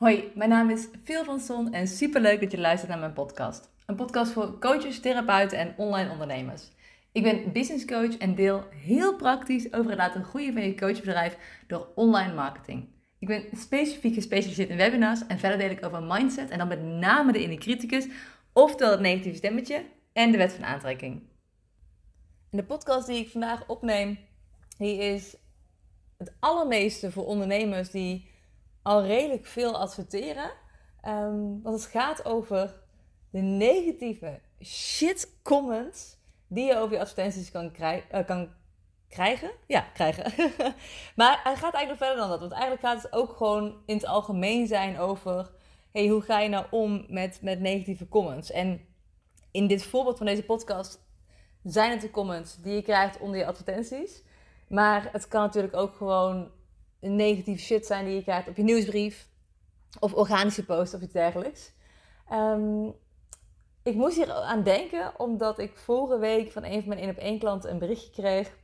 Hoi, mijn naam is Phil van Son en superleuk dat je luistert naar mijn podcast. Een podcast voor coaches, therapeuten en online ondernemers. Ik ben business coach en deel heel praktisch over het laten groeien van je coachbedrijf door online marketing. Ik ben specifiek gespecialiseerd in webinars en verder deel ik over mindset en dan met name de inner criticus, oftewel het negatieve stemmetje en de wet van aantrekking. De podcast die ik vandaag opneem, die is het allermeeste voor ondernemers die al redelijk veel adverteren. Um, want het gaat over de negatieve shit comments die je over je advertenties kan, uh, kan krijgen. Ja, krijgen. maar het gaat eigenlijk nog verder dan dat. Want eigenlijk gaat het ook gewoon in het algemeen zijn over... Hey, hoe ga je nou om met, met negatieve comments? En in dit voorbeeld van deze podcast zijn het de comments die je krijgt onder je advertenties. Maar het kan natuurlijk ook gewoon negatieve shit zijn die je krijgt op je nieuwsbrief. Of organische posts of iets dergelijks. Ehm, ik moest hier aan denken omdat ik vorige week van een van mijn één op één klanten een berichtje kreeg.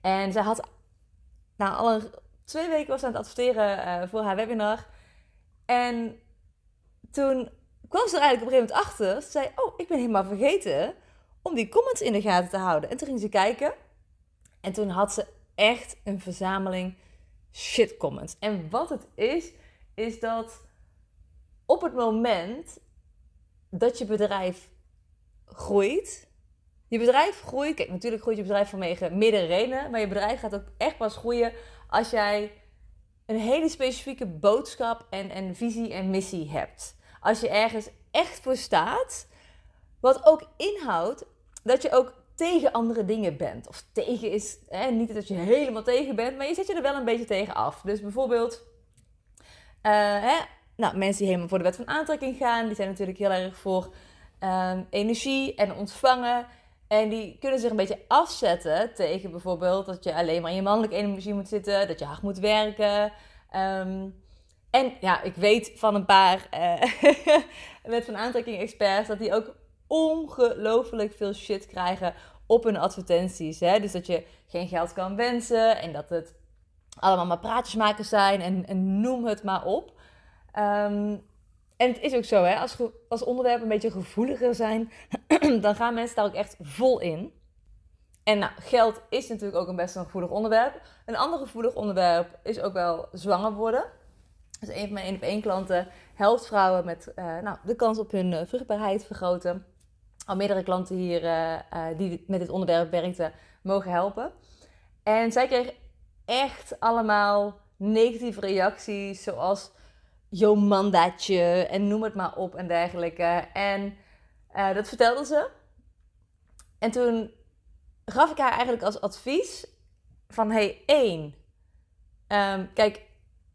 En zij had nou, al een, twee weken was aan het adverteren uh, voor haar webinar. En toen kwam ze er eigenlijk op een gegeven moment achter. Ze zei, oh, ik ben helemaal vergeten om die comments in de gaten te houden. En toen ging ze kijken. En toen had ze echt een verzameling shit comments. En wat het is, is dat op het moment dat je bedrijf groeit. Je bedrijf groeit. Kijk, natuurlijk groeit je bedrijf vanwege meerdere redenen. Maar je bedrijf gaat ook echt pas groeien als jij een hele specifieke boodschap en, en visie en missie hebt. Als je ergens echt voor staat. Wat ook inhoudt dat je ook tegen andere dingen bent. Of tegen is, hè, niet dat je helemaal tegen bent, maar je zet je er wel een beetje tegen af. Dus bijvoorbeeld, uh, hè, nou, mensen die helemaal voor de wet van aantrekking gaan, die zijn natuurlijk heel erg voor um, energie en ontvangen. En die kunnen zich een beetje afzetten tegen bijvoorbeeld dat je alleen maar in je mannelijke energie moet zitten, dat je hard moet werken. Um, en ja, ik weet van een paar uh, wet van aantrekking experts dat die ook ongelooflijk veel shit krijgen op hun advertenties. Hè? Dus dat je geen geld kan wensen en dat het allemaal maar praatjesmakers zijn en, en noem het maar op. Ehm, en het is ook zo, hè? Als, als onderwerpen een beetje gevoeliger zijn, dan gaan mensen daar ook echt vol in. En nou, geld is natuurlijk ook een best een gevoelig onderwerp. Een ander gevoelig onderwerp is ook wel zwanger worden. Dus een van mijn één op één klanten helpt vrouwen met uh, nou, de kans op hun uh, vruchtbaarheid vergroten al meerdere klanten hier uh, die met dit onderwerp werkten mogen helpen. En zij kreeg echt allemaal negatieve reacties, zoals yo mandatje en noem het maar op en dergelijke. En uh, dat vertelde ze. En toen gaf ik haar eigenlijk als advies van hey, één, um, kijk,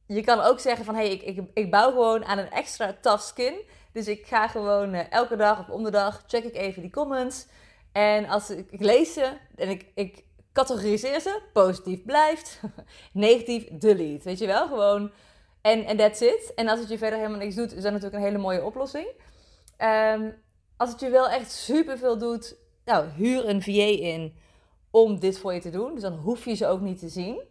je kan ook zeggen van hey, ik, ik, ik bouw gewoon aan een extra tough skin. Dus ik ga gewoon uh, elke dag of om de check ik even die comments. En als ik, lees ze en ik, ik categoriseer ze, positief blijft, negatief delete. Weet je wel, gewoon. En en that's it. En als het je verder helemaal niks doet, is dat natuurlijk een hele mooie oplossing. Um, als het je wel echt super veel doet, nou, huur een VA in om dit voor je te doen. Dus dan hoef je ze ook niet te zien.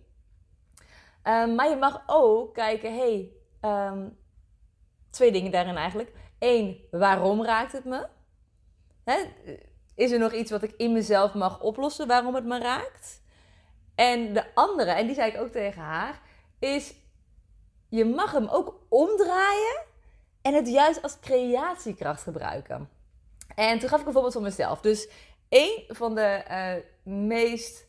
Um, maar je mag ook kijken, hey, um, twee dingen daarin eigenlijk. Eén, waarom raakt het me? Hè? Is er nog iets wat ik in mezelf mag oplossen waarom het me raakt? En de andere, en die zei ik ook tegen haar, is je mag hem ook omdraaien en het juist als creatiekracht gebruiken. En toen gaf ik een voorbeeld van mezelf. Dus een van de uh, meest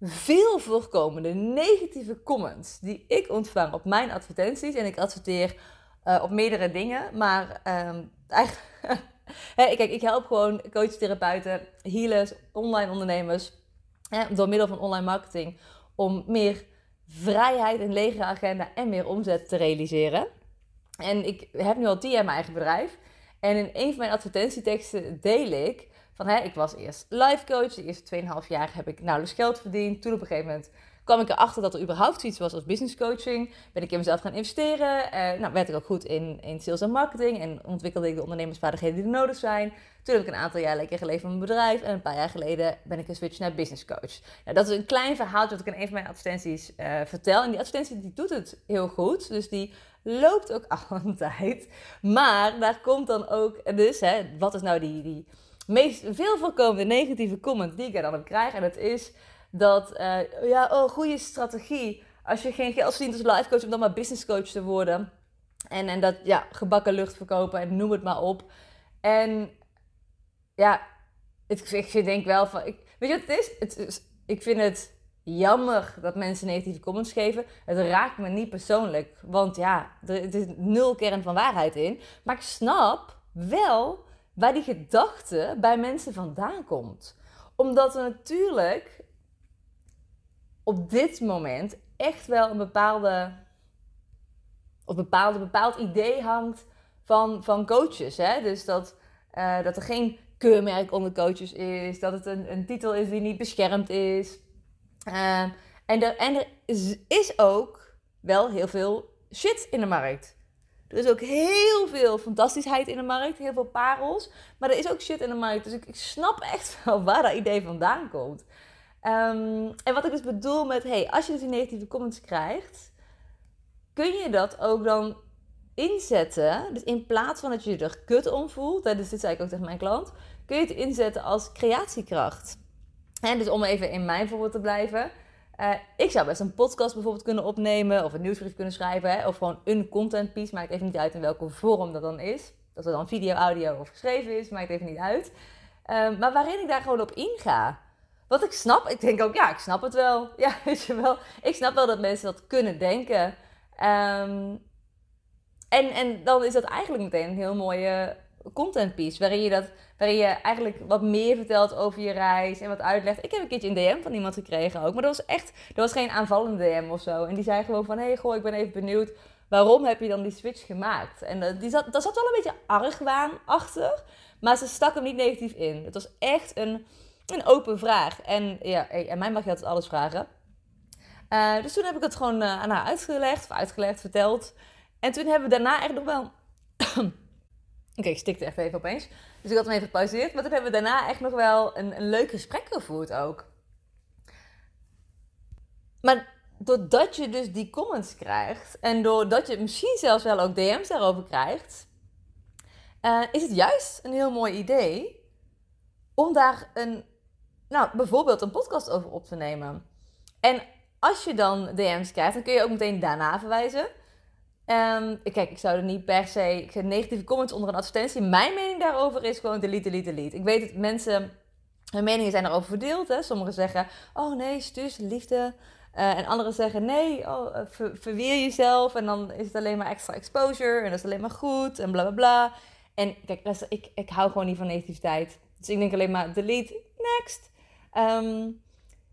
veel voorkomende negatieve comments die ik ontvang op mijn advertenties, en ik adverteer uh, op meerdere dingen. Maar um, eigenlijk, kijk, ik help gewoon coachtherapeuten, healers, online ondernemers door middel van online marketing om meer vrijheid, een legere agenda en meer omzet te realiseren. En ik heb nu al tien jaar mijn eigen bedrijf. En in een van mijn advertentieteksten deel ik van, hè, ik was eerst life coach. De eerste 2,5 jaar heb ik nauwelijks geld verdiend. Toen op een gegeven moment kwam ik erachter dat er überhaupt zoiets was als business coaching. Ben ik in mezelf gaan investeren. Uh, nou, werd ik ook goed in, in sales en marketing. En ontwikkelde ik de ondernemersvaardigheden die er nodig zijn. Toen heb ik een aantal jaar lekker geleefd van mijn bedrijf. En een paar jaar geleden ben ik geswitcht naar business coach. Nou, dat is een klein verhaaltje dat ik in een van mijn advertenties uh, vertel. En die advertentie die doet het heel goed. Dus die loopt ook al een tijd. Maar daar komt dan ook, dus hè, wat is nou die, die meest veel voorkomende negatieve comment die ik er dan op krijg? En dat is dat, uh, ja, oh, goede strategie. Als je geen geld verdient als life coach, om dan maar business coach te worden. En, en dat, ja, gebakken lucht verkopen en noem het maar op. En ja, het, ik denk wel van, ik, weet je wat het is? Het is ik vind het jammer dat mensen negatieve comments geven. Het raakt me niet persoonlijk. Want ja, er, is nul kern van waarheid in. Maar ik snap wel waar die gedachte bij mensen vandaan komt. Omdat er natuurlijk op dit moment echt wel een bepaalde, of bepaalde bepaald idee hangt van, van coaches. Hè? Dus dat, uh, dat er geen keurmerk onder coaches is. Dat het een, een titel is die niet beschermd is. Uh, en, er, en er is, is ook wel heel veel shit in de markt. Er is ook heel veel fantastischheid in de markt, heel veel parels. Maar er is ook shit in de markt. Dus ik, ik snap echt wel waar dat idee vandaan komt. Um, en wat ik dus bedoel met, hey, als je dus die negatieve comments krijgt, kun je dat ook dan inzetten. Dus in plaats van dat je je er kut om voelt, dus dit zei ik ook tegen mijn klant, kun je het inzetten als creatiekracht. En dus om even in mijn voorbeeld te blijven. Uh, ik zou best een podcast bijvoorbeeld kunnen opnemen of een nieuwsbrief kunnen schrijven. Hè, of gewoon een content piece. Maakt even niet uit in welke vorm dat dan is. Dat het dan video, audio of geschreven is, maakt even niet uit. Uh, maar waarin ik daar gewoon op inga. Wat ik snap, ik denk ook, ja, ik snap het wel. Ja, weet je wel. Ik snap wel dat mensen dat kunnen denken. Um, en, en dan is dat eigenlijk meteen een heel mooie content piece. Waarin je, dat, waarin je eigenlijk wat meer vertelt over je reis en wat uitlegt. Ik heb een keertje een DM van iemand gekregen ook. Maar dat was echt, dat was geen aanvallende DM of zo. En die zei gewoon van, hé hey, goh, ik ben even benieuwd. Waarom heb je dan die switch gemaakt? En uh, die zat, daar zat wel een beetje argwaan achter. Maar ze stak hem niet negatief in. Het was echt een, een open vraag. En ja, en mij mag je altijd alles vragen. Uh, dus toen heb ik het gewoon uh, aan haar uitgelegd, of uitgelegd, verteld. En toen hebben we daarna echt nog wel... Oké, ik stikte even, even opeens. Dus ik had hem even gepauzeerd. Maar toen hebben we daarna echt nog wel een, een leuk gesprek gevoerd ook. Maar doordat je dus die comments krijgt... en doordat je misschien zelfs wel ook DM's daarover krijgt... Is het juist een heel mooi idee om daar een, nou, bijvoorbeeld een podcast over op te nemen. En als je dan DM's krijgt, dan kun je ook meteen daarna verwijzen. Um, kijk, ik zou er niet per se negatieve comments onder een advertentie. Mijn mening daarover is gewoon delete, delete, delete. Ik weet dat mensen, hun meningen zijn erover verdeeld. Hè. Sommigen zeggen, oh nee, stuur liefde. Uh, en anderen zeggen, nee, oh, ver, verweer jezelf. En dan is het alleen maar extra exposure. En dat is alleen maar goed. En bla bla bla. En kijk, ik, ik hou gewoon niet van negativiteit. Dus ik denk alleen maar delete, next. Um,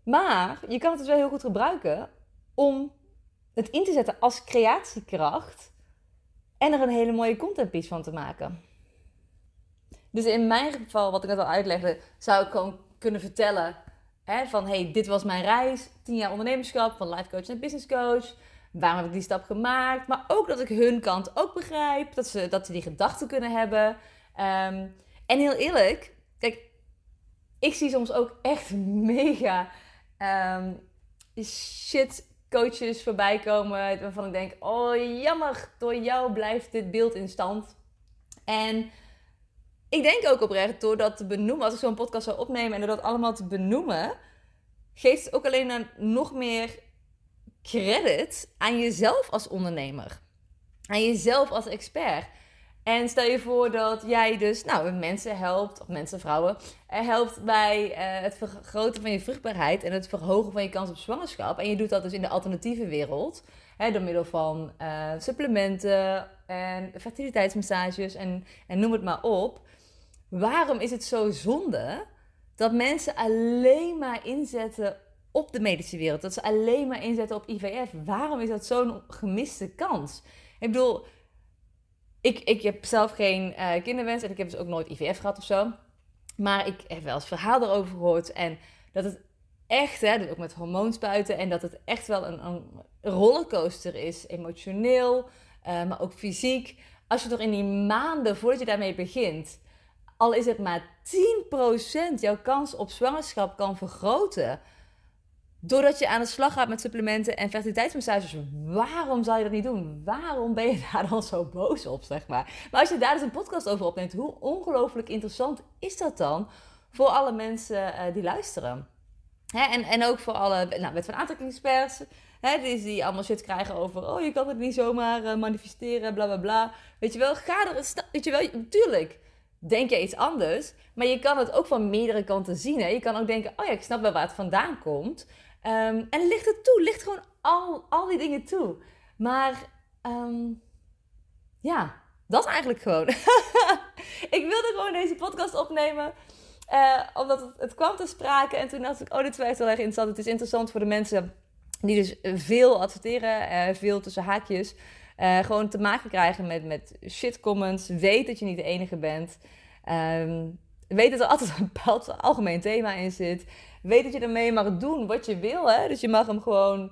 maar je kan het dus wel heel goed gebruiken om het in te zetten als creatiekracht en er een hele mooie contentpiece van te maken. Dus in mijn geval, wat ik net al uitlegde, zou ik gewoon kunnen vertellen hè, van hey, dit was mijn reis, 10 jaar ondernemerschap, van life coach naar business coach. Waarom heb ik die stap gemaakt? Maar ook dat ik hun kant ook begrijp, dat ze, dat ze die gedachten kunnen hebben. Um, en heel eerlijk, kijk, ik zie soms ook echt mega um, shit coaches voorbij komen waarvan ik denk: oh jammer, door jou blijft dit beeld in stand. En ik denk ook oprecht, door dat te benoemen, als ik zo'n podcast zou opnemen en door dat allemaal te benoemen, geeft het ook alleen een, nog meer credit aan jezelf als ondernemer. Aan jezelf als expert. En stel je voor dat jij dus nou, mensen helpt, of mensen, vrouwen, eh, helpt bij uh, het vergroten van je vruchtbaarheid en het verhogen van je kans op zwangerschap. En je doet dat dus in de alternatieve wereld, hè, door middel van uh, supplementen en fertiliteitsmassages en, en noem het maar op. Waarom is het zo zonde dat mensen alleen maar inzetten op de medische wereld? Dat ze alleen maar inzetten op IVF? Waarom is dat zo'n gemiste kans? Ik bedoel, ik, ik heb zelf geen uh, kinderwens en ik heb dus ook nooit IVF gehad of zo. Maar ik heb wel eens verhaal erover gehoord. En dat het echt, hè, dus ook met hormoonspuiten, en dat het echt wel een, een rollercoaster is, emotioneel, uh, maar ook fysiek. Als je toch in die maanden voordat je daarmee begint, al is het maar 10% jouw kans op zwangerschap kan vergroten. Doordat je aan de slag gaat met supplementen en fertiliteitsmassages, waarom zou je dat niet doen? Waarom ben je daar dan zo boos op, zeg maar? Maar als je daar dus een podcast over opneemt, hoe ongelooflijk interessant is dat dan voor alle mensen uh, die luisteren? En, en ook voor alle nou, wet van aantrekkingsexperts, hè, die, die allemaal shit krijgen over, oh je kan het niet zomaar uh, manifesteren, bla bla bla. Weet je wel, ga er, weet je wel, natuurlijk denk je iets anders. Maar je kan het ook van meerdere kanten zien. Hè? Je kan ook denken, oh ja, ik snap wel waar het vandaan komt. Um, en licht het toe. Licht gewoon al, al die dingen toe. Maar um, ja, dat eigenlijk gewoon. ik wilde gewoon deze podcast opnemen. Uh, omdat het, het, kwam te sprake. En toen dacht ik, oh, dit is wel erg interessant. Het is interessant voor de mensen die dus veel adverteren. Uh, veel tussen haakjes. Uh, gewoon te maken krijgen met, met shit comments. Weet dat je niet de enige bent. Um, weet dat er altijd een bepaald algemeen thema in zit. Weet dat je ermee mag doen wat je wil. Hè? Dus je mag hem gewoon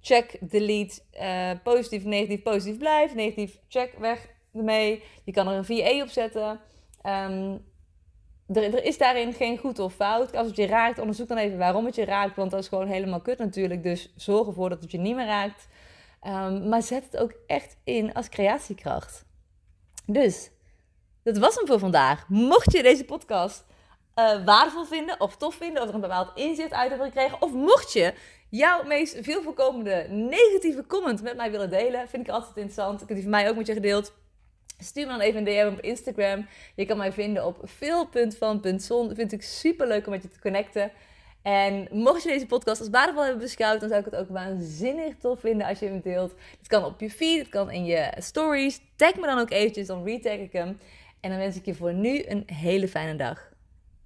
check, delete, uh, positief, negatief, positief blijf. Negatief, check, weg ermee. Je kan er een VA op zetten. Um, er, is daarin geen goed of fout. Als het je raakt, onderzoek dan even waarom het je raakt. Want dat is gewoon helemaal kut natuurlijk. Dus zorg ervoor dat het je niet meer raakt. Um, maar zet het ook echt in als creatiekracht. Dus, dat was hem voor vandaag. Mocht je deze podcast uh, waardevol vinden of tof vinden, of er een bepaald inzicht uit hebben gekregen, of mocht je jouw meest veel voorkomende negatieve comment met mij willen delen, vind ik altijd interessant. Ik heb die van mij ook met je gedeeld. Stuur me dan even een DM op Instagram. Je kan mij vinden op veel.van.zon. Vind ik super leuk om met je te connecten. En mocht je deze podcast als waardevol hebben beschouwd, dan zou ik het ook waanzinnig tof vinden als je hem deelt. Het kan op je feed, het kan in je stories. Tag me dan ook eventjes, dan retag ik hem. En dan wens ik je voor nu een hele fijne dag.